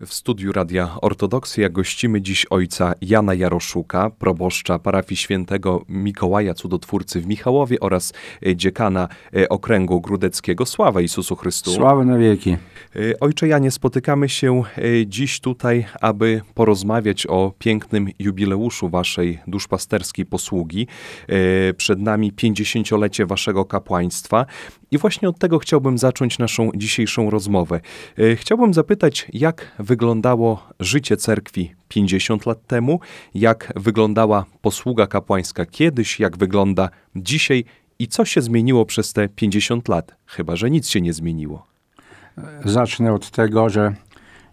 W studiu Radia Ortodoksja gościmy dziś ojca Jana Jaroszuka, proboszcza parafii świętego Mikołaja Cudotwórcy w Michałowie oraz e, dziekana e, okręgu grudeckiego. Sława Jezusu Chrystu. Sława na wieki. E, Ojcze Janie, spotykamy się dziś tutaj, aby porozmawiać o pięknym jubileuszu waszej duszpasterskiej posługi. Przed nami 50-lecie waszego kapłaństwa i właśnie od tego chciałbym zacząć naszą dzisiejszą rozmowę. Chciałbym zapytać, jak wyglądało życie cerkwi 50 lat temu, jak wyglądała posługa kapłańska kiedyś, jak wygląda dzisiaj i co się zmieniło przez te 50 lat, chyba że nic się nie zmieniło. Zacznę od tego, że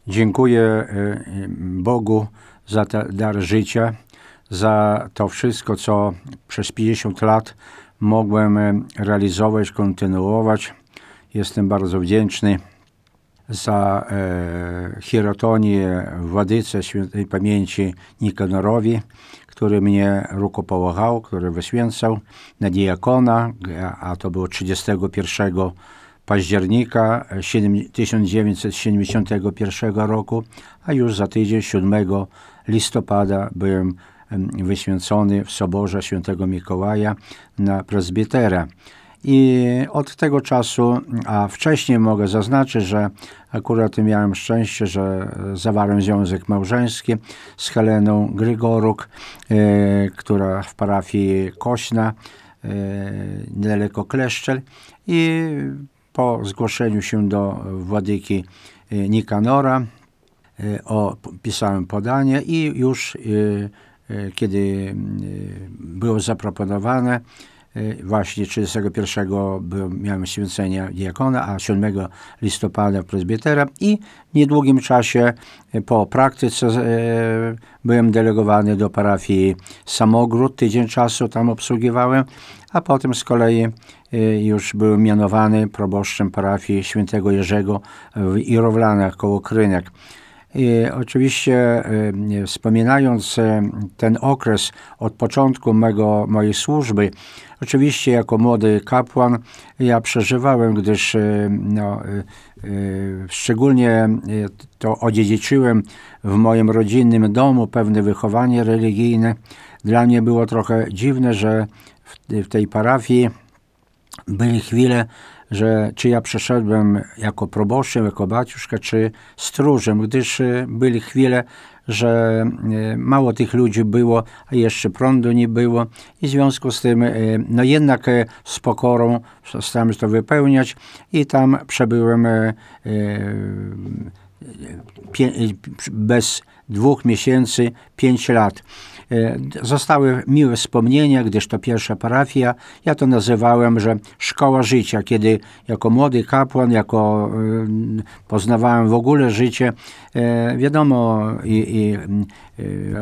dziękuję e, Bogu za ten dar życia, za to wszystko, co przez 50 lat mogłem e, realizować, kontynuować. Jestem bardzo wdzięczny za e, hierotonię Władyce Świętej Pamięci Nikanorowi, który mnie rukopomagał, który wyświęcał na diakona, a to było 31 października 1971 roku, a już za tydzień 7 listopada byłem wyświęcony w Soborze Świętego Mikołaja na prezbietera. I od tego czasu, a wcześniej mogę zaznaczyć, że akurat miałem szczęście, że zawarłem związek małżeński z Heleną Grygoruk, e, która w parafii Kośna, e, niedaleko Kleszczel. I po zgłoszeniu się do władyki Nikanora o, pisałem podanie i już kiedy było zaproponowane, właśnie 31 byłem, miałem święcenia diakona, a 7 listopada prezbietera i w niedługim czasie po praktyce byłem delegowany do parafii Samogród, tydzień czasu tam obsługiwałem, a potem z kolei już byłem mianowany proboszczem parafii świętego Jerzego w Irowlanach koło Krynek. Oczywiście y, wspominając y, ten okres od początku mego, mojej służby, oczywiście jako młody kapłan ja przeżywałem, gdyż y, no, szczególnie to odziedziczyłem w moim rodzinnym domu pewne wychowanie religijne. Dla mnie było trochę dziwne, że w tej parafii były chwile, że czy ja przeszedłem jako proboszczem, jako baciuszka, czy stróżem, gdyż byli chwile, że mało tych ludzi było, a jeszcze prądu nie było i w związku z tym no jednak z pokorą starałem to wypełniać i tam przebyłem bez dwóch miesięcy pięć lat. Zostały miłe wspomnienia, gdyż to pierwsza parafia. Ja to nazywałem, że szkoła życia, kiedy jako młody kapłan, jako poznawałem w ogóle życie. Wiadomo, i, i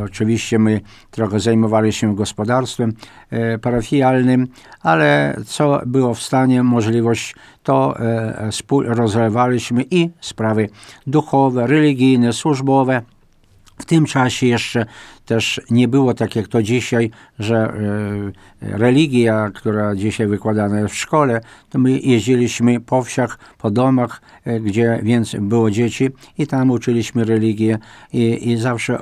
oczywiście my trochę zajmowaliśmy się gospodarstwem parafialnym, ale co było w stanie, możliwość, to rozlewaliśmy i sprawy duchowe, religijne, służbowe. W tym czasie jeszcze też nie było tak jak to dzisiaj, że religia, która dzisiaj wykładana jest w szkole, to my jeździliśmy po wsiach, po domach, gdzie więcej było dzieci i tam uczyliśmy religię i, i zawsze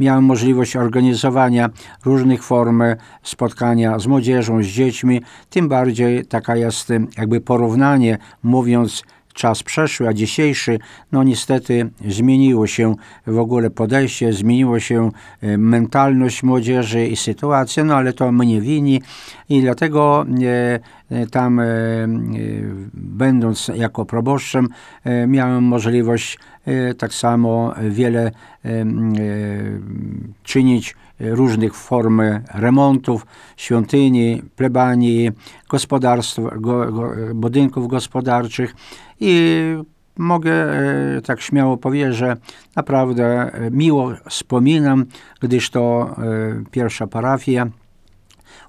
miałem możliwość organizowania różnych form spotkania z młodzieżą, z dziećmi, tym bardziej taka jest jakby porównanie, mówiąc czas przeszły, a dzisiejszy, no niestety zmieniło się w ogóle podejście, zmieniło się mentalność młodzieży i sytuacja, no ale to mnie wini i dlatego tam będąc jako proboszczem miałem możliwość tak samo wiele czynić różnych form remontów, świątyni, plebanii, gospodarstw, go, go, budynków gospodarczych i mogę tak śmiało powiedzieć, że naprawdę miło wspominam, gdyż to pierwsza parafia.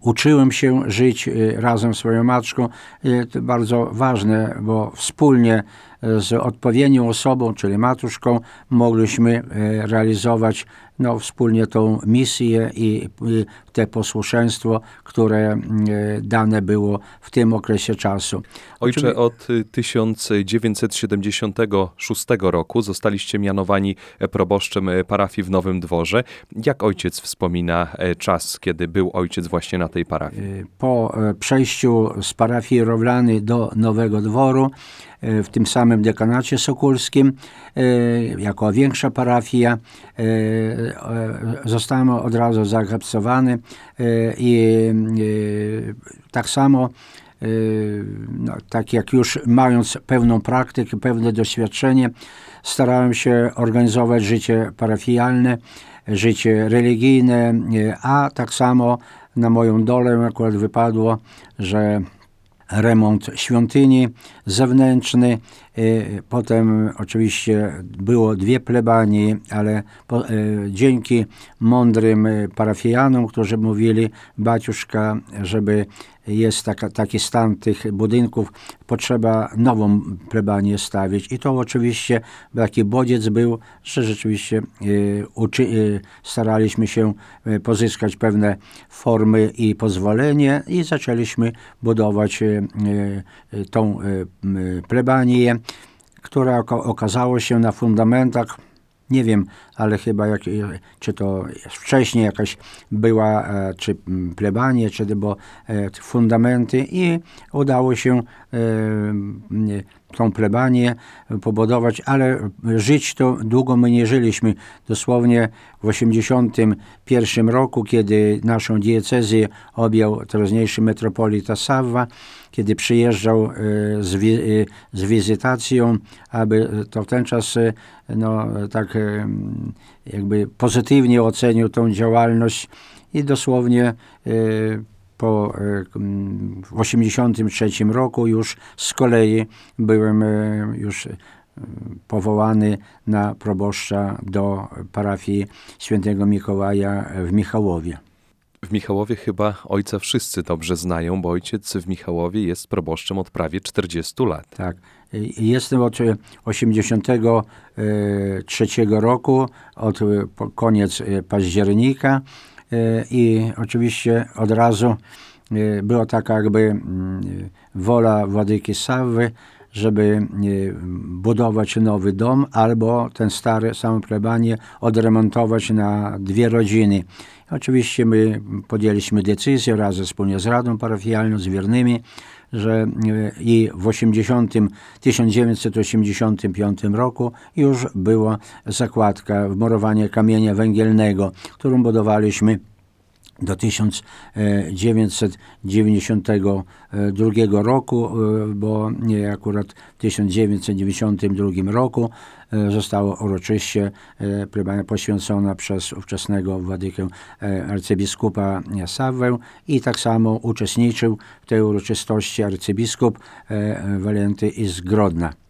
Uczyłem się żyć razem z swoją matką. To bardzo ważne, bo wspólnie e, z odpowiednią osobą, czyli matuszką, mogliśmy e, realizować no, wspólnie tą misję i, i te posłuszeństwo, które e, dane było w tym okresie czasu. Ojcze, od y, 1976 roku zostaliście mianowani e, proboszczem parafii w Nowym Dworze. Jak ojciec wspomina czas, kiedy był ojciec właśnie na tej parafii? Po przejściu z parafii Rowlany do Nowego Dworu, w tym samym dekanacie sokulskim, e, jako większa parafia, e, e, zostałem od razu zaakceptowany e, i e, tak samo e, no, tak jak już mając pewną praktykę, pewne doświadczenie, starałem się organizować życie parafialne, życie religijne, e, a tak samo na moją dolę akurat wypadło, że remont świątyni zewnętrzny. E, Potem oczywiście było dwie plebanii, ale po, e, dzięki mądrym parafianom, którzy mówili, baciuszka, żeby jest taka, taki stan tych budynków, potrzeba nową plebanię stawić. I to oczywiście taki bodziec był, że rzeczywiście e, uczy, staraliśmy się pozyskać pewne formy i pozwolenie i zaczęliśmy budować tą plebanię, która oka- okazało się na fundamentach nie wiem, ale chyba jak, czy to wcześniej jakaś była, e, czy plebanie, czy bo e, fundamenty i udało się e, tą plebanię pobudować, ale żyć to długo my nie żyliśmy. Dosłownie w 81 roku, kiedy naszą diecezję objął teraźniejszy metropolita Sawwa, kiedy przyjeżdżał e, z, wi- e, z wizytacją, aby to w ten czas e, no, tak e, jakby pozytywnie ocenił tą działalność i dosłownie e, po e, m, w 83 roku już z kolei byłem e, już e, powołany na proboszcza do parafii świętego Mikołaja w Michałowie. W Michałowie chyba ojca wszyscy dobrze znają, bo ojciec w Michałowie jest proboszczem od prawie 40 lat. Tak. Jestem od e, 83 roku, od e, koniec e, października e, i oczywiście od razu e, była taka jakby mm, e, wola Władyki Sawy, żeby e, budować nowy dom albo ten stary, samą plebanię odremontować na dwie rodziny. Oczywiście my podjęliśmy decyzję razem wspólnie z Radą Parafialną, z wiernymi, że e, i w 80, 1985 roku już była zakładka, wmurowanie kamienia węgielnego, którą budowaliśmy do 1992 roku, e, bo nie, akurat w 1992 roku e, została uroczyście e, plebania poświęcona przez ówczesnego władykę e, arcybiskupa Sawę i tak samo uczestniczył w tej uroczystości arcybiskup e, Walenty z Grodna.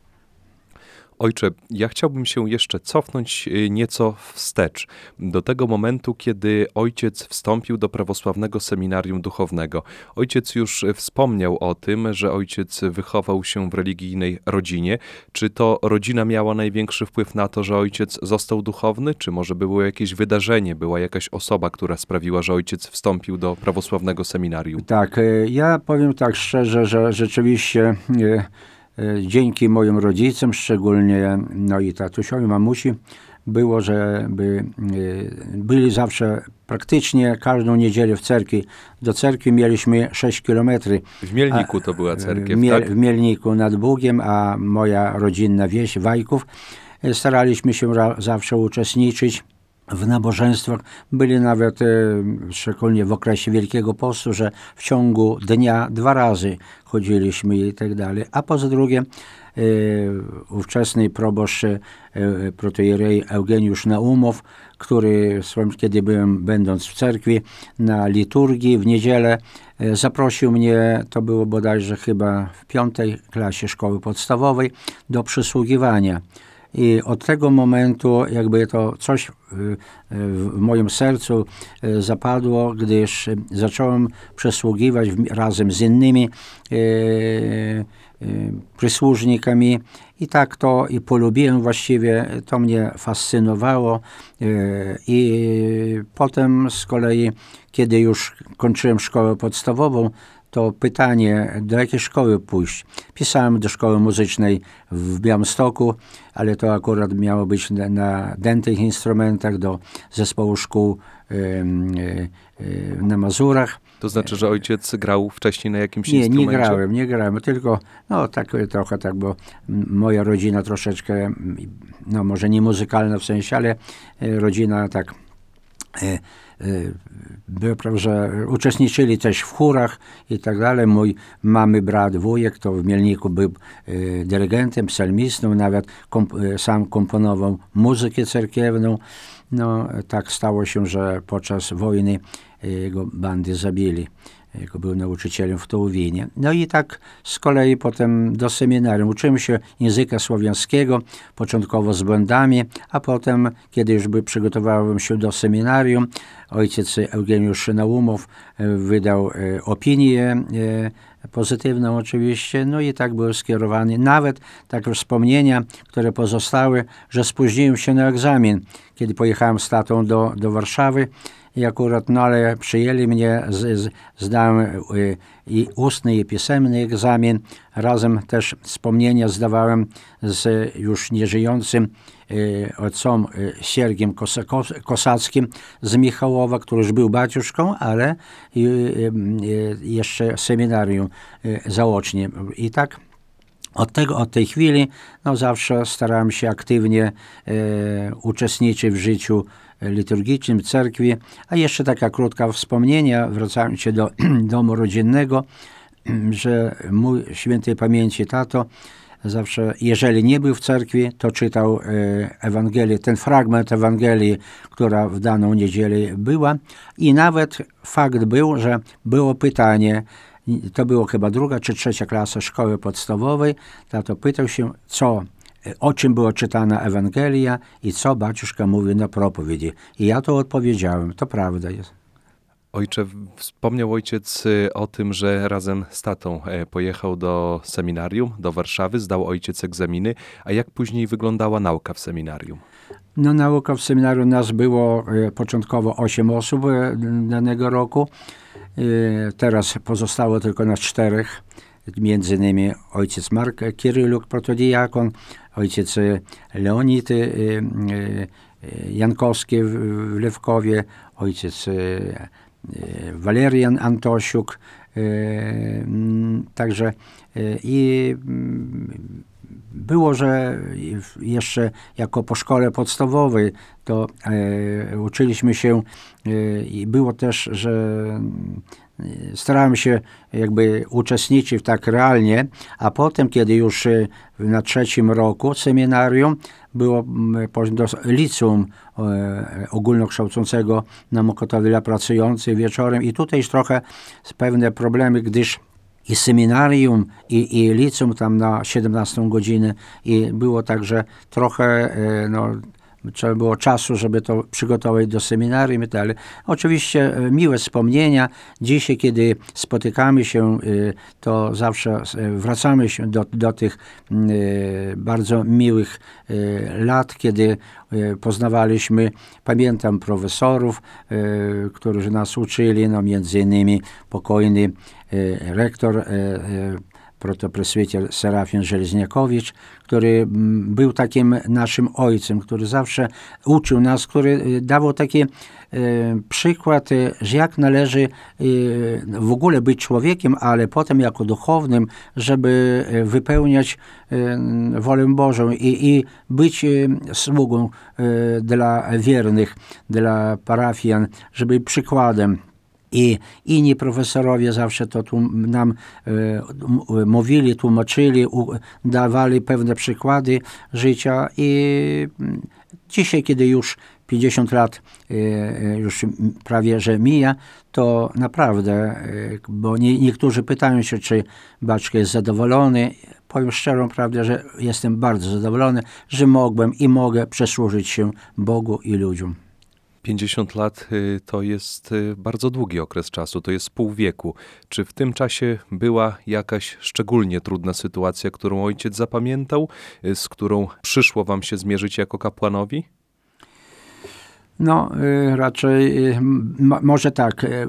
Ojcze, ja chciałbym się jeszcze cofnąć y, nieco wstecz, do tego momentu, kiedy ojciec wstąpił do prawosławnego seminarium duchownego. Ojciec już wspomniał o tym, że ojciec wychował się w religijnej rodzinie. Czy to rodzina miała największy wpływ na to, że ojciec został duchowny, czy może było jakieś wydarzenie, była jakaś osoba, która sprawiła, że ojciec wstąpił do prawosławnego seminarium? Tak, e, ja powiem tak szczerze, że rzeczywiście e, dzięki moim rodzicom, szczególnie no i tatusiowi, mamusi, było, żeby e, byli zawsze praktycznie każdą niedzielę w cerkwi. Do cerkwi mieliśmy 6 kilometrów. W Mielniku to była cerkiew, w, Miel, tak? w Mielniku nad Bugiem, a moja rodzinna wieś Wajków. E, Staraliśmy się zawsze uczestniczyć w nabożeństwach. Byli nawet, e, szczególnie w okresie Wielkiego Postu, że w ciągu dnia dwa razy chodziliśmy i tak dalej. A poza drugie, e, ówczesny proboszcz e, protojerej Eugeniusz Naumow, który, kiedy byłem, będąc w cerkwi, na liturgii w niedzielę, zaprosił mnie, to było bodajże chyba w piątej klasie szkoły podstawowej, do przysługiwania. I od tego momentu jakby to coś y, y, w moim sercu y, zapadło, gdyż zacząłem przesługiwać w- razem z innymi przysłużnikami. I tak to i polubiłem właściwie, to mnie fascynowało i potem z kolei, kiedy już kończyłem szkołę podstawową, to pytanie, do jakiej szkoły pójść. Pisałem do szkoły muzycznej w Białymstoku, ale to akurat miało być na, na dętych instrumentach do zespołu szkół y, y, y, na Mazurach. To znaczy, że ojciec grał wcześniej na jakimś Nie, nie instrumencie? grałem, nie grałem, tylko no tak trochę tak, bo moja rodzina troszeczkę, no może nie muzykalna w sensie, ale e, rodzina tak było, prawda, że uczestniczyli też w chórach i tak dalej. Mój mamy brat, wujek, to w Mielniku był e, dyrygentem, psalmistą, nawet komp, e, sam komponował muzykę cerkiewną. No, tak stało się, że podczas wojny jego bandy zabili. Jego był nauczycielem w Tołowinie. No i tak z kolei potem do seminarium. Uczyłem się języka słowiańskiego, początkowo z błędami, a potem, kiedy już by przygotowałem się do seminarium, ojciec Eugeniusz Naumow e, wydał e, opinię e, pozytywną oczywiście, no i tak był skierowany. Nawet takie wspomnienia, które pozostały, że spóźniłem się na egzamin, kiedy pojechałem z tatą do, do Warszawy i akurat, no ale przyjęli mnie, z, z, zdałem y, i ustny, i pisemny egzamin. Razem też wspomnienia zdawałem z już nieżyjącym y, ojcem y, Siergiem Kosa, Kos, Kosackim z Michałowa, który już był baciuszką, ale jeszcze seminarium zaocznie. I tak od, tego, od tej chwili no, zawsze starałem się aktywnie uczestniczyć w życiu liturgicznym cerkwi. A jeszcze taka krótka wspomnienia, wracając się do domu rodzinnego, że mój świętej pamięci tato zawsze, jeżeli nie był w cerkwi, to czytał e, Ewangelię, ten fragment Ewangelii, która w daną niedzielę była i nawet fakt był, że było pytanie, to było chyba druga czy trzecia klasa szkoły podstawowej, tato pytał się, co, o czym była czytana Ewangelia i co baciuszka mówił na propowiedzi. I ja to odpowiedziałem, to prawda jest. Ojcze, wspomniał ojciec y, o tym, że razem z tatą e, pojechał do seminarium, do Warszawy, zdał ojciec egzaminy, a jak później wyglądała nauka w seminarium? No nauka w seminarium nas było e, początkowo 8 osób e, danego roku. Teraz pozostało tylko nas czterech, między innymi ojciec Mark Kiryluk, protodiakon, ojciec e, Leonid e, e, Jankowski w Lewkowie, ojciec Walerian Antosiuk, także i było, że jeszcze jako po szkole podstawowej to uczyliśmy się i było też, że starałem się jakby uczestniczyć tak realnie, a potem, kiedy już e, na trzecim roku seminarium było do liceum e, ogólnokształcącego na Mokotowie dla pracujących wieczorem i tutaj już trochę pewne problemy, gdyż i seminarium, i, i tam na 17 godzinę i było także trochę, e, no, trzeba było czasu, żeby to przygotować do seminarium i tak. Oczywiście e, miłe wspomnienia. Dzisiaj, kiedy spotykamy się, e, to zawsze e, wracamy się do, do tych m, e, bardzo miłych lat, kiedy poznawaliśmy, pamiętam profesorów, którzy nas uczyli, no między innymi pokojny rektor protopresbiter Serafin Żelezniakowicz, który mm, był takim naszym ojcem, który zawsze uczył nas, który e, dawał taki e, przykład, e, że jak należy w ogóle być człowiekiem, ale potem jako duchownym, żeby wypełniać wolę Bożą i, i być sługą dla wiernych, dla parafian, żeby przykładem. I inni profesorowie zawsze to tłum, nam e, mówili, tłumaczyli, u, dawali pewne przykłady życia i mm, dzisiaj, kiedy już 50 lat e, e, już prawie że mija, to naprawdę, bo nie, niektórzy pytają się, czy Baczka jest zadowolony. Powiem szczerą prawdę, że jestem bardzo zadowolony, że mogłem i mogę przesłużyć się Bogu i ludziom. 50 lat y, to jest y, bardzo długi okres czasu, to jest pół wieku. Czy w tym czasie była jakaś szczególnie trudna sytuacja, którą ojciec zapamiętał, y, z którą przyszło wam się zmierzyć jako kapłanowi? No, y, raczej, y, może tak. y,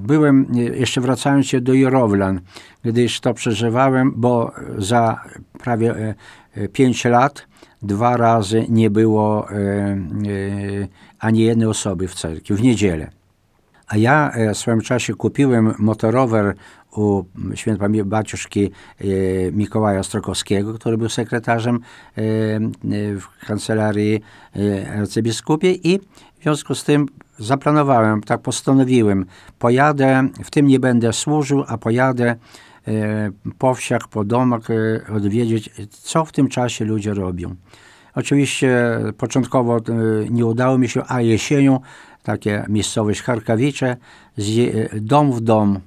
Byłem, jeszcze wracając się do Jorowlan, gdyż to przeżywałem, bo za prawie 5 lat dwa razy nie było ani jednej osoby w cerkwi, w niedzielę. A ja e, w swoim czasie kupiłem motorower u świętej baciuszki e, Mikołaja Strokowskiego, który był sekretarzem e, e, w kancelarii arcybiskupie i w związku z tym zaplanowałem, tak postanowiłem, pojadę, w tym nie będę służył, a pojadę po wsiach, po domach odwiedzić, co w tym czasie ludzie robią. Oczywiście początkowo nie udało mi się, a jesienią takie miejscowość Charkawicze, z, dom w dom.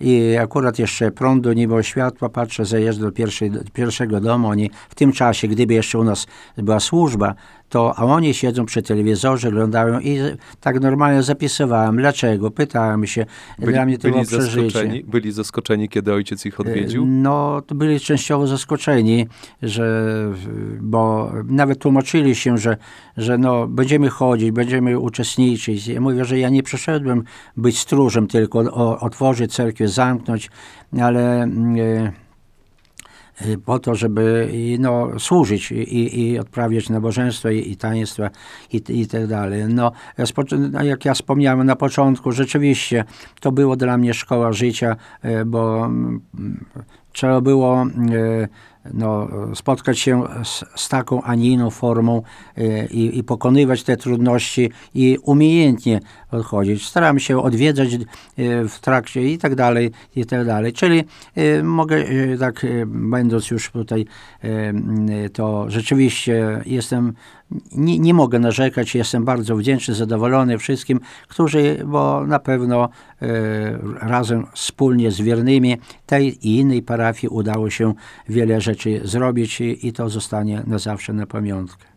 I akurat jeszcze prądu nie było światła, patrzę, zajeżdżę do, pierwszej, do pierwszego domu. Oni w tym czasie, gdyby jeszcze u nas była służba, to a oni siedzą przy telewizorze, oglądają i tak normalnie zapisywałem. Dlaczego? Pytałem się. Dla mnie to było byli, przeżycie. zaskoczeni, byli zaskoczeni, kiedy ojciec ich odwiedził? No, to byli częściowo zaskoczeni, że, bo nawet tłumaczyli się, że, że no, będziemy chodzić, będziemy uczestniczyć. Ja mówię, że ja nie przyszedłem być stróżem, tylko otworzyć cerkiew, zamknąć, ale e, e, po to, żeby i, no, służyć i, i odprawiać nabożeństwo i, i taństwa i, i tak dalej. No, no, jak ja wspomniałem na początku, rzeczywiście to było dla mnie szkoła życia, e, bo mm, trzeba było no, spotkać się z, z taką, a nie inną formą i, i pokonywać te trudności i umiejętnie odchodzić. Staram się odwiedzać e, w trakcie i tak dalej, i tak dalej. Czyli e, mogę e, tak, będąc już tutaj, to rzeczywiście jestem, nie, nie mogę narzekać, jestem bardzo wdzięczny, zadowolony wszystkim, którzy, bo na pewno razem, wspólnie z wiernymi tej i innej parafii udało się wiele rzeczy zrobić i to zostanie na zawsze na pamiątkę.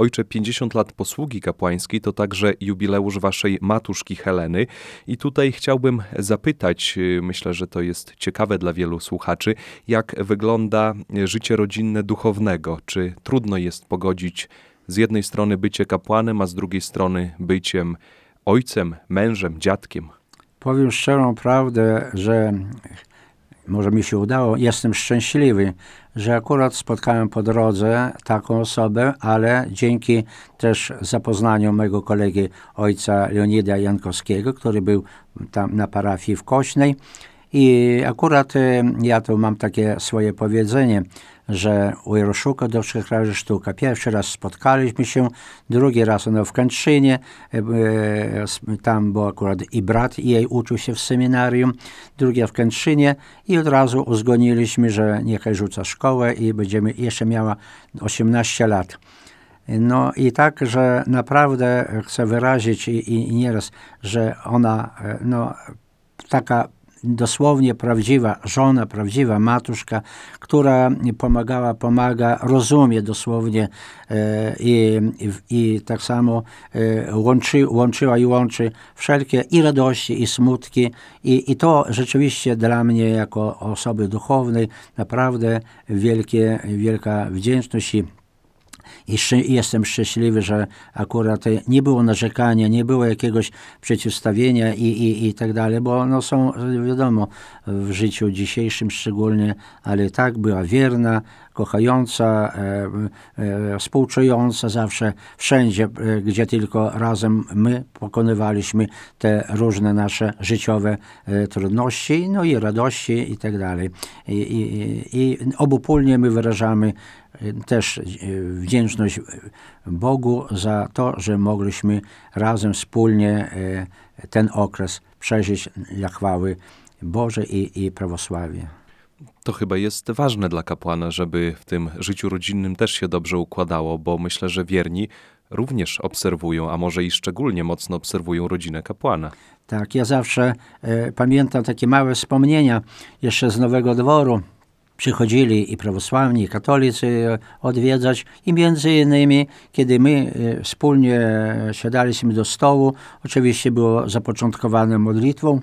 Ojcze, 50 lat posługi kapłańskiej to także jubileusz waszej matuszki Heleny. I tutaj chciałbym zapytać, y, myślę, że to jest ciekawe dla wielu słuchaczy, jak wygląda życie rodzinne duchownego? Czy trudno jest pogodzić z jednej strony bycie kapłanem, a z drugiej strony byciem ojcem, mężem, dziadkiem? Powiem szczerą prawdę, że może mi się udało, jestem szczęśliwy, że akurat spotkałem po drodze taką osobę, ale dzięki też zapoznaniu mojego kolegi ojca Leonida Jankowskiego, który był tam na parafii w Kośnej. I akurat e, ja tu mam takie swoje powiedzenie, że u Jaroszuka do trzech razy sztuka. Pierwszy raz spotkaliśmy się, drugi raz ono w Kętrzynie, e, e, tam był akurat i brat jej uczył się w seminarium, drugi w Kętrzynie i od razu uzgodniliśmy, że niechaj rzuca szkołę i będziemy, jeszcze miała 18 lat. No i tak, że naprawdę chcę wyrazić i, i, i nieraz, że ona, e, no, taka dosłownie prawdziwa żona, prawdziwa matuszka, która pomagała, pomaga, rozumie dosłownie e, i, i, i tak samo e, łączy, łączyła i łączy wszelkie i radości, i smutki. I, I to rzeczywiście dla mnie, jako osoby duchownej, naprawdę wielkie, wielka wdzięczność i i szczę- jestem szczęśliwy, że akurat e, nie było narzekania, nie było jakiegoś przeciwstawienia i, i, i tak dalej, bo no są, wiadomo, w życiu dzisiejszym szczególnie, ale tak była wierna, kochająca, e, e, współczująca zawsze, wszędzie, e, gdzie tylko razem my pokonywaliśmy te różne nasze życiowe trudności, no i radości i tak dalej. I, i, i obopólnie my wyrażamy też wdzięczność Bogu za to, że mogliśmy razem wspólnie ten okres przeżyć dla chwały Bożej i, i prawosławie. To chyba jest ważne dla kapłana, żeby w tym życiu rodzinnym też się dobrze układało, bo myślę, że wierni również obserwują, a może i szczególnie mocno obserwują rodzinę kapłana. Tak, ja zawsze e, pamiętam takie małe wspomnienia jeszcze z Nowego Dworu, przychodzili i prawosławni, i katolicy odwiedzać i między innymi, kiedy my e, wspólnie siadaliśmy do stołu, oczywiście było zapoczątkowane modlitwą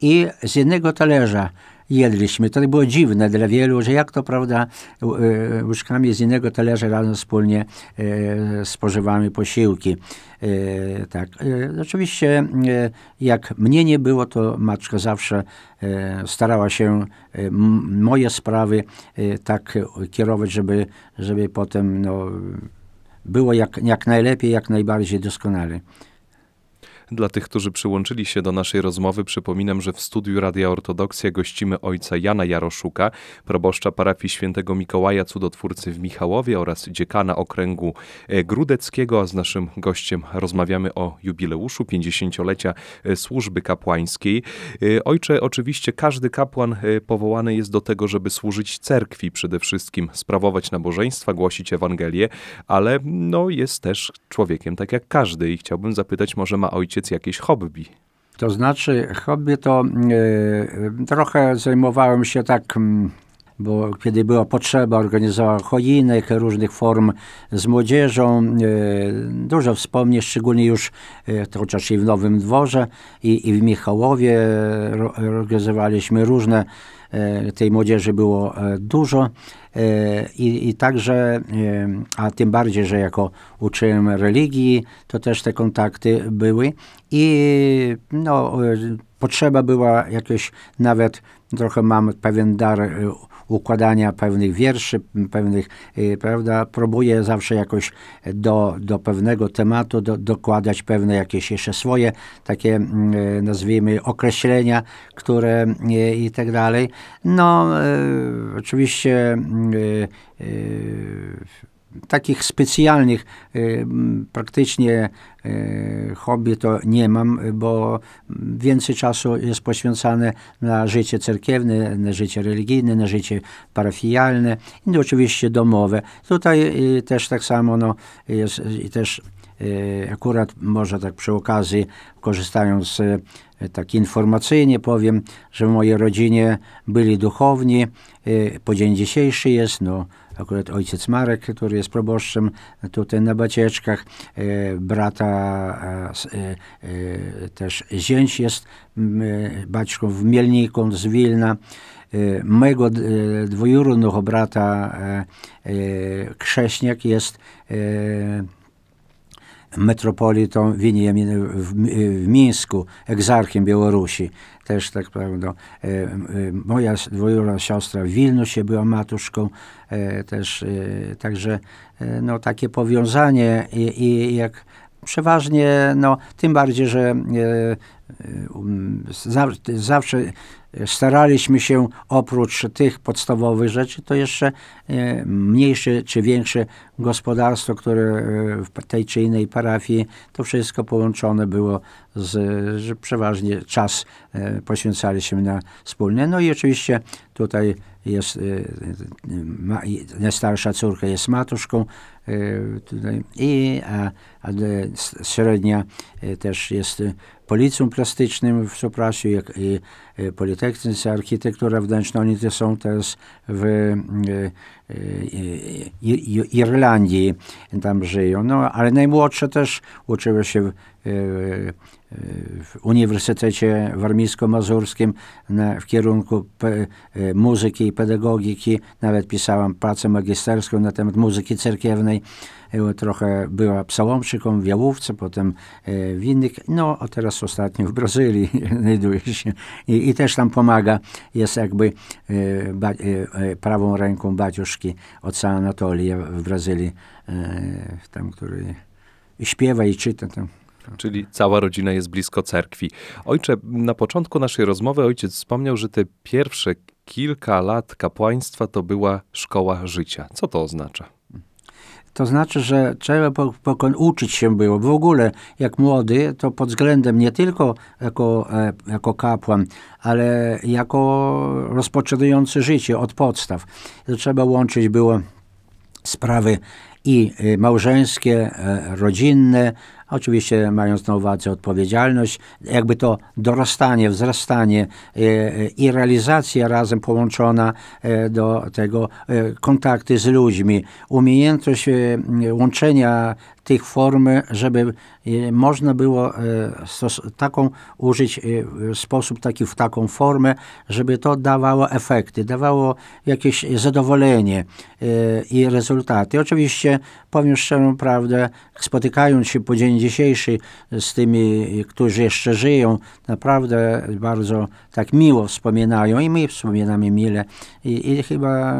i z jednego talerza jedliśmy. To było dziwne dla wielu, że jak to prawda e, łyżkami z innego talerza razem wspólnie e, spożywamy posiłki. E, tak. Oczywiście jak mnie nie było, to matka zawsze starała się moje sprawy tak kierować, żeby, żeby potem no, było jak, jak najlepiej, jak najbardziej doskonale. Dla tych, którzy przyłączyli się do naszej rozmowy, przypominam, że w studiu Radia Ortodoksja gościmy ojca Jana Jaroszuka, proboszcza parafii świętego Mikołaja Cudotwórcy w Michałowie oraz dziekana okręgu e, grudeckiego, a z naszym gościem rozmawiamy o jubileuszu 50-lecia e, służby kapłańskiej. E, Ojcze, oczywiście każdy kapłan powołany jest do tego, żeby służyć cerkwi przede wszystkim, sprawować nabożeństwa, głosić Ewangelię, ale no, jest też człowiekiem tak jak każdy i chciałbym zapytać, może ma ojciec jakieś hobby? To znaczy, hobby to e, trochę zajmowałem się tak, mm, bo kiedy była potrzeba, organizowałem choinek, różnych form z młodzieżą. E, dużo wspomnień, szczególnie już e, chociaż i w Nowym Dworze, i, i w Michałowie organizowaliśmy różne. E, tej młodzieży było e, dużo. E, i, i także, a tym bardziej, że jako uczyłem religii, to też te kontakty były. I no, potrzeba była jakieś, nawet trochę mam pewien dar e, układania pewnych wierszy, pewnych, e, prawda, próbuję zawsze jakoś do, do pewnego tematu do, dokładać pewne jakieś jeszcze swoje takie, e, nazwijmy, określenia, które i tak dalej. No, oczywiście takich specjalnych m, praktycznie e, hobby to nie mam, bo więcej czasu jest poświęcane na życie cerkiewne, na życie religijne, na życie parafialne i oczywiście domowe. Tutaj e, też tak samo no, jest i też akurat może tak przy okazji korzystając tak informacyjnie powiem, że w mojej rodzinie byli duchowni. Po dzień dzisiejszy jest, no akurat ojciec Marek, który jest proboszczem tutaj na Bacieczkach, e, brata e, e, też zięć jest baćką w Mielniku z Wilna. Mego dwujurodnego brata Krześniak jest metropolitą Winiamin w, w Mińsku, egzarchem Białorusi. Też tak prawda. E, e, moja dwujurodzona siostra w Wilnusie była matuszką. E, też, także no, takie powiązanie i, i jak przeważnie, no, tym bardziej, że e, um, zaw, zawsze staraliśmy się oprócz tych podstawowych rzeczy, to jeszcze e, mniejsze czy większe gospodarstwo, które e, w tej czy innej parafii, to wszystko połączone było z, że przeważnie czas e, poświęcaliśmy na wspólne. No i oczywiście tutaj jest, i najstarsza córka jest matuszką tutaj, i a, a średnia też jest policją plastycznym w Soprasie, jak i e, Politechnice Architektura wnętrzna. Oni to są teraz w I- I- Irlandii, tam żyją. No, ale najmłodsza też uczyła się w, w Uniwersytecie Warmińsko-Mazurskim w kierunku muzyki i pedagogiki. Nawet pisałam pracę magisterską na temat muzyki cerkiewnej. Trochę była psalomczyką w Jałówce, potem w innych, no a teraz ostatnio w Brazylii znajduje się i, i też tam pomaga, jest jakby e, ba, e, e, prawą ręką baciuszki od Anatolii w Brazylii, tam, który śpiewa i czyta tam. Czyli cała rodzina jest blisko cerkwi. Ojcze, na początku naszej rozmowy ojciec wspomniał, że te pierwsze kilka lat kapłaństwa to była szkoła życia. Co to oznacza? To znaczy, że trzeba po, pokon- uczyć się było. W ogóle, jak młody, to pod względem nie tylko jako, e, jako kapłan, ale jako rozpoczynający życie od podstaw. To trzeba łączyć było sprawy i y, małżeńskie, e, rodzinne, Oczywiście mając na uwadze odpowiedzialność, jakby to dorastanie, wzrastanie e, e, i realizacja razem połączona e, do tego kontakty z ludźmi, umiejętność łączenia tych form, żeby można było taką użyć sposób taki w taką formę, żeby to dawało efekty, dawało jakieś zadowolenie i rezultaty. Oczywiście powiem szczerą prawdę, spotykając się po dzień dzisiejszy z tymi, którzy jeszcze żyją, naprawdę bardzo tak miło wspominają i my wspominamy mile i, i chyba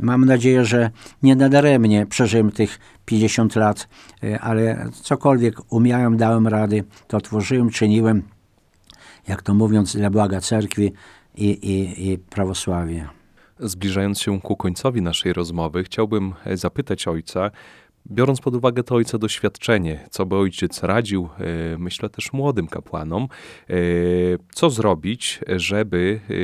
Mam nadzieję, że nie nadaremnie przeżyłem tych 50 lat, e, ale cokolwiek umiałem, dałem rady, to tworzyłem, czyniłem, jak to mówiąc, dla blaga cerkwi i, i, i prawosławia. Zbliżając się ku końcowi naszej rozmowy, chciałbym e, zapytać ojca, biorąc pod uwagę to ojca doświadczenie, co by ojciec radził, e, myślę też młodym kapłanom, e, co zrobić, żeby e,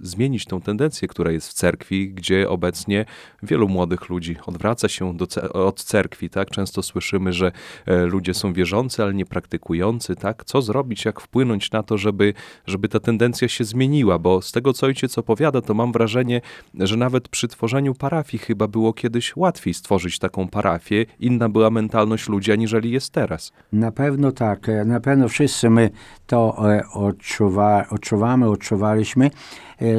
zmienić tą tendencję, która jest w cerkwi, gdzie obecnie wielu młodych ludzi odwraca się do, od cerkwi, tak? Często słyszymy, że e, ludzie są wierzący, ale nie praktykujący, tak? Co zrobić, jak wpłynąć na to, żeby, żeby ta tendencja się zmieniła? Bo z tego, co ojciec opowiada, to mam wrażenie, że nawet przy tworzeniu parafii chyba było kiedyś łatwiej stworzyć taką parafię. Inna była mentalność ludzi, aniżeli jest teraz. Na pewno tak, e, na pewno wszyscy my to e, odczuwa, odczuwamy, odczuwaliśmy,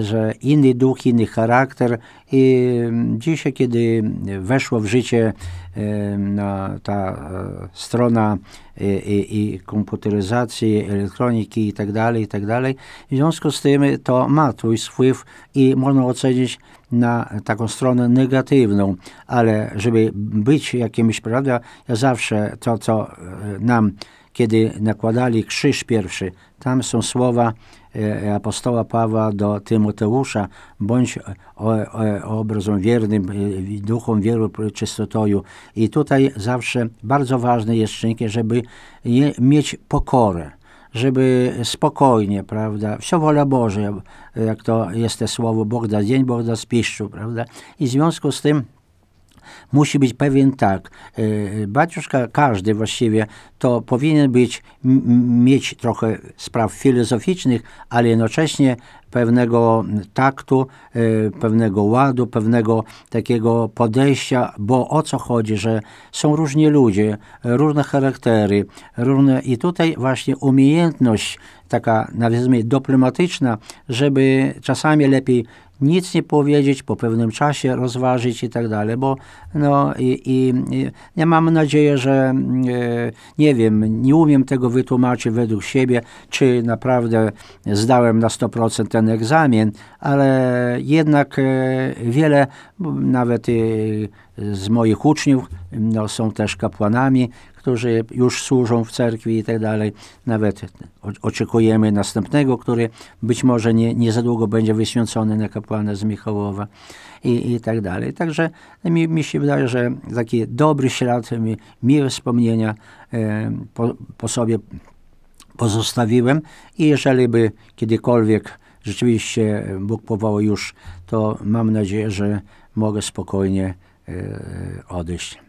że inny duch, inny charakter. I mm, dzisiaj, kiedy weszło w życie e, ta e, strona i, i, i komputeryzacji, elektroniki i tak dalej, i tak dalej, w związku z tym to ma twój wpływ i można ocenić na taką stronę negatywną, ale żeby być jakimś, prawda, ja zawsze to, co e, nam kiedy nakładali krzyż pierwszy, tam są słowa e, apostoła Pawła do Tymoteusza, bądź o, o, obrazom wiernym, e, duchom wielu czystotoju. I tutaj zawsze bardzo ważny jest czynnik, żeby mieć pokorę żeby spokojnie, prawda, wsio wola Boża, jak to jest te słowo, Bóg da dzień, Bóg da spiszczu, prawda, i w związku z tym musi być pewien tak. e, Baciuszka, każdy właściwie, to powinien być, mieć trochę spraw filozoficznych, ale jednocześnie pewnego taktu, e, pewnego ładu, pewnego takiego podejścia, bo o co chodzi, że są różni ludzie, różne charaktery, różne i tutaj właśnie umiejętność taka, nazwijmy, dyplomatyczna, żeby czasami lepiej nic nie powiedzieć, po pewnym czasie rozważyć i tak dalej, bo no i, i, ja mam nadzieję, że e, nie wiem, nie umiem tego wytłumaczyć według siebie, czy naprawdę zdałem na 100% ten egzamin, ale jednak e, wiele, nawet e, z moich uczniów no, są też kapłanami, którzy już służą w cerkwi i tak dalej. Nawet oczekujemy następnego, który być może nie, nie za długo będzie wyświęcony na kapłana z Michałowa i, i tak dalej. Także mi, mi się wydaje, że taki dobry ślad, mi, miłe wspomnienia e, po, po sobie pozostawiłem i jeżeli by kiedykolwiek rzeczywiście Bóg powołał już, to mam nadzieję, że mogę spokojnie e, odejść.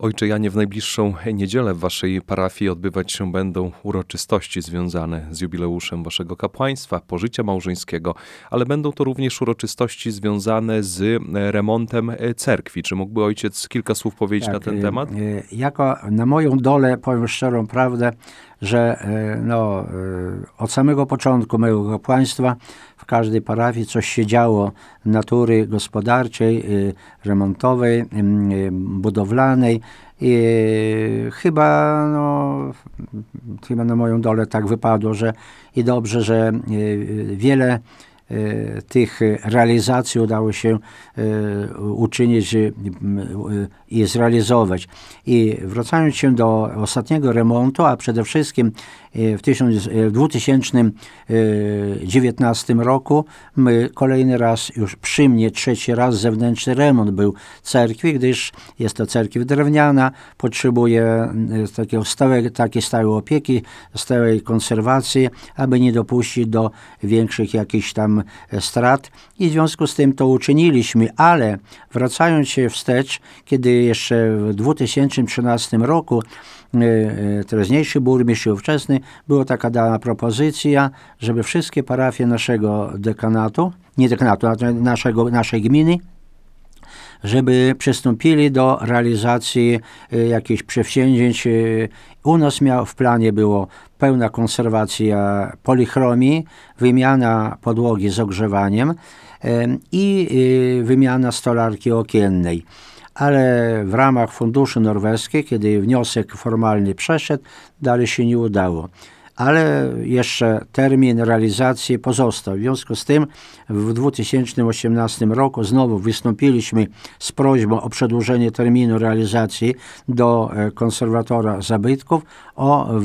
Ojcze Janie, w najbliższą niedzielę w waszej parafii odbywać się będą uroczystości związane z jubileuszem waszego kapłaństwa, pożycia małżeńskiego, ale będą to również uroczystości związane z e, remontem e, cerkwi. Czy mógłby ojciec kilka słów powiedzieć na ten e, temat? e, Jako na moją dolę powiem szczerą prawdę, że e, no, od samego początku mojego kapłaństwa każdej parafii coś się działo natury gospodarczej, e, remontowej, m, e, budowlanej. I chyba, no, chyba na moją dolę tak wypadło, że i dobrze, że wiele tych realizacji udało się e, uczynić e, e, i zrealizować. I wracając się do ostatniego remontu, a przede wszystkim e, w tysiąc- e, w 2019 roku my kolejny raz, już przy mnie trzeci raz zewnętrzny remont był cerkwi, gdyż jest to cerkiew drewniana, potrzebuje e, takiego stałe, takiej stałej opieki, stałej konserwacji, aby nie dopuścić do większych jakichś tam strat i w związku z tym to uczyniliśmy, ale wracając się wstecz, kiedy jeszcze w 2013 roku e, e, teraźniejszy burmistrz i ówczesny, była taka dana propozycja, żeby wszystkie parafie naszego dekanatu, nie dekanatu, naszego, naszej gminy, żeby przystąpili do realizacji y, jakichś przedsięwzięć. Y, U nas miał, w planie było pełna konserwacja polichromii, wymiana podłogi z ogrzewaniem em, i y, wymiana stolarki okiennej. Ale w ramach funduszy norweskich, kiedy wniosek formalny przeszedł, dalej się nie udało ale jeszcze termin realizacji pozostał. W związku z tym w 2018 roku znowu wystąpiliśmy z prośbą o przedłużenie terminu realizacji do e, konserwatora zabytków o e,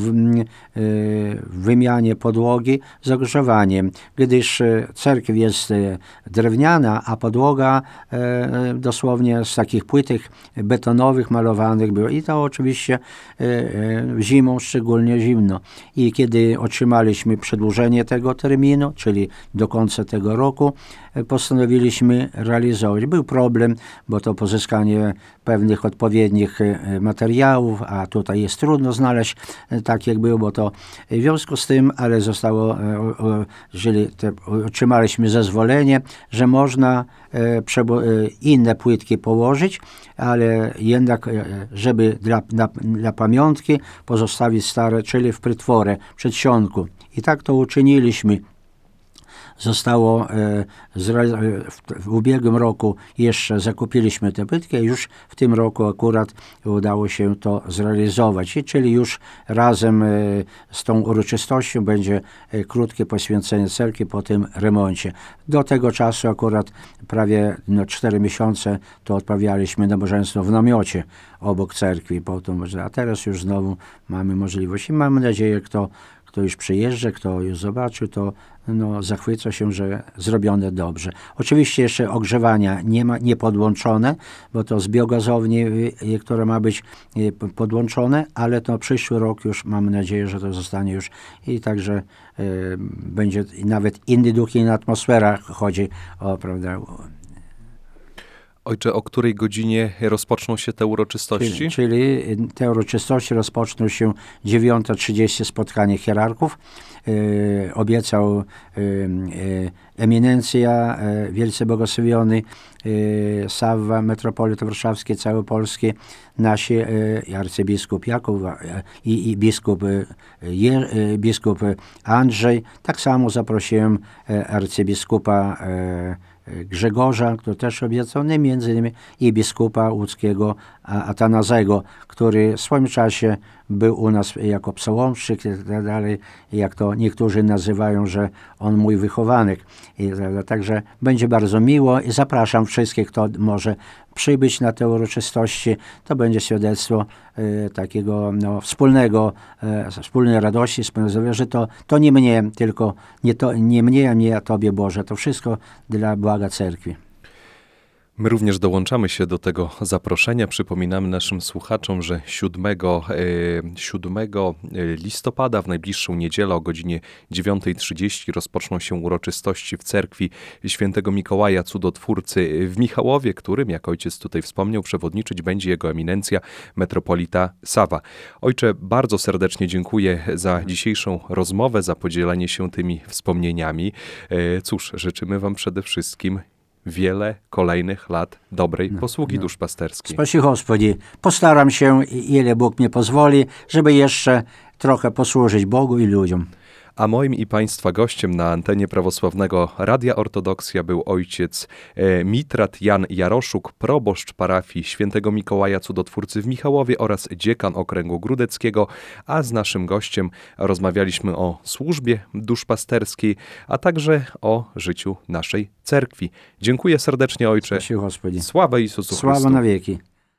wymianie podłogi z ogrzewaniem, gdyż e, cerkiew jest drewniana, a podłoga dosłownie z takich płytek betonowych malowanych była i to oczywiście zimą szczególnie zimno. I kiedy otrzymaliśmy przedłużenie tego terminu, czyli do końca tego roku, postanowiliśmy realizować. Był problem, bo to pozyskanie pewnych odpowiednich e, materiałów, a tutaj jest trudno znaleźć e, tak jak było, to w związku z tym, ale zostało, e, jeżeli te, otrzymaliśmy zezwolenie, że można e, e, inne płytki położyć, ale jednak, e, żeby dla, dla, dla pamiątki pozostawić stare, czyli w prytworę, przedsionku. I tak to uczyniliśmy zostało e, e, w, ubiegłym roku jeszcze zakupiliśmy tę płytkę, już w tym roku akurat udało się to zrealizować. I czyli już razem e, z tą uroczystością będzie krótkie poświęcenie cerkwi po tym remoncie. Do tego czasu akurat prawie no, 4 miesiące to odprawialiśmy nabożeństwo w namiocie obok cerkwi, potem, a teraz już znowu mamy możliwość i mamy nadzieję, kto kto już przyjeżdża, kto już zobaczył, to no, zachwyca się, że zrobione dobrze. Oczywiście jeszcze ogrzewania nie ma, nie podłączone, bo to z biogazowni, y, y, które ma być y, podłączone, ale to przyszły rok już mamy nadzieję, że to zostanie już i także y, będzie nawet inny duch, inna atmosfera chodzi o, prawda, Ojcze, o której godzinie rozpoczną się te uroczystości? Czyli, czyli te uroczystości rozpoczną się 9.30 spotkanie hierarchów. E, obiecał e, eminencja, wielce błogosławiony Sawwa, metropolit warszawski, całopolski, nasi e, i arcybiskup Jakub i, i biskup, biskup Andrzej. Tak samo zaprosiłem arcybiskupa Grzegorza, który też obiecał, i między innymi i biskupa łódzkiego Atanazego, który w swoim czasie był u nas jako psalmszczyk i tak dalej, jak to niektórzy nazywają, że on mój wychowanek. I, prawda, także będzie bardzo miło i zapraszam wszystkich, kto może przybyć na te uroczystości. To będzie świadectwo e, takiego no, wspólnego, e, wspólnej radości, wspólnego że to, to nie mnie, tylko nie, to, nie mnie, a nie a Tobie Boże. To wszystko dla błaga cerkwi. My również dołączamy się do tego zaproszenia. Przypominamy naszym słuchaczom, że 7, e, 7 listopada w najbliższą niedzielę o godzinie 9.30 rozpoczną się uroczystości w cerkwi świętego Mikołaja Cudotwórcy w Michałowie, którym, jak ojciec tutaj wspomniał, przewodniczyć będzie jego eminencja metropolita Sawa. Ojcze, bardzo serdecznie dziękuję za dzisiejszą rozmowę, za podzielenie się tymi wspomnieniami. E, Cóż, życzymy Wam przede wszystkim wiele kolejnych lat dobrej no, posługi no. duszpasterskiej. Spasi Gospodzi, postaram się, ile Bóg mnie pozwoli, żeby jeszcze trochę posłużyć Bogu i ludziom a moim i Państwa gościem na antenie prawosławnego Radia Ortodoksja był ojciec e, Mitrat Jan Jaroszuk, proboszcz parafii świętego Mikołaja Cudotwórcy w Michałowie oraz dziekan Okręgu Grudeckiego, a z naszym gościem rozmawialiśmy o służbie duszpasterskiej, a także o życiu naszej cerkwi. Dziękuję serdecznie ojcze. Sławę Jezusu Chrystu. Sława na wieki.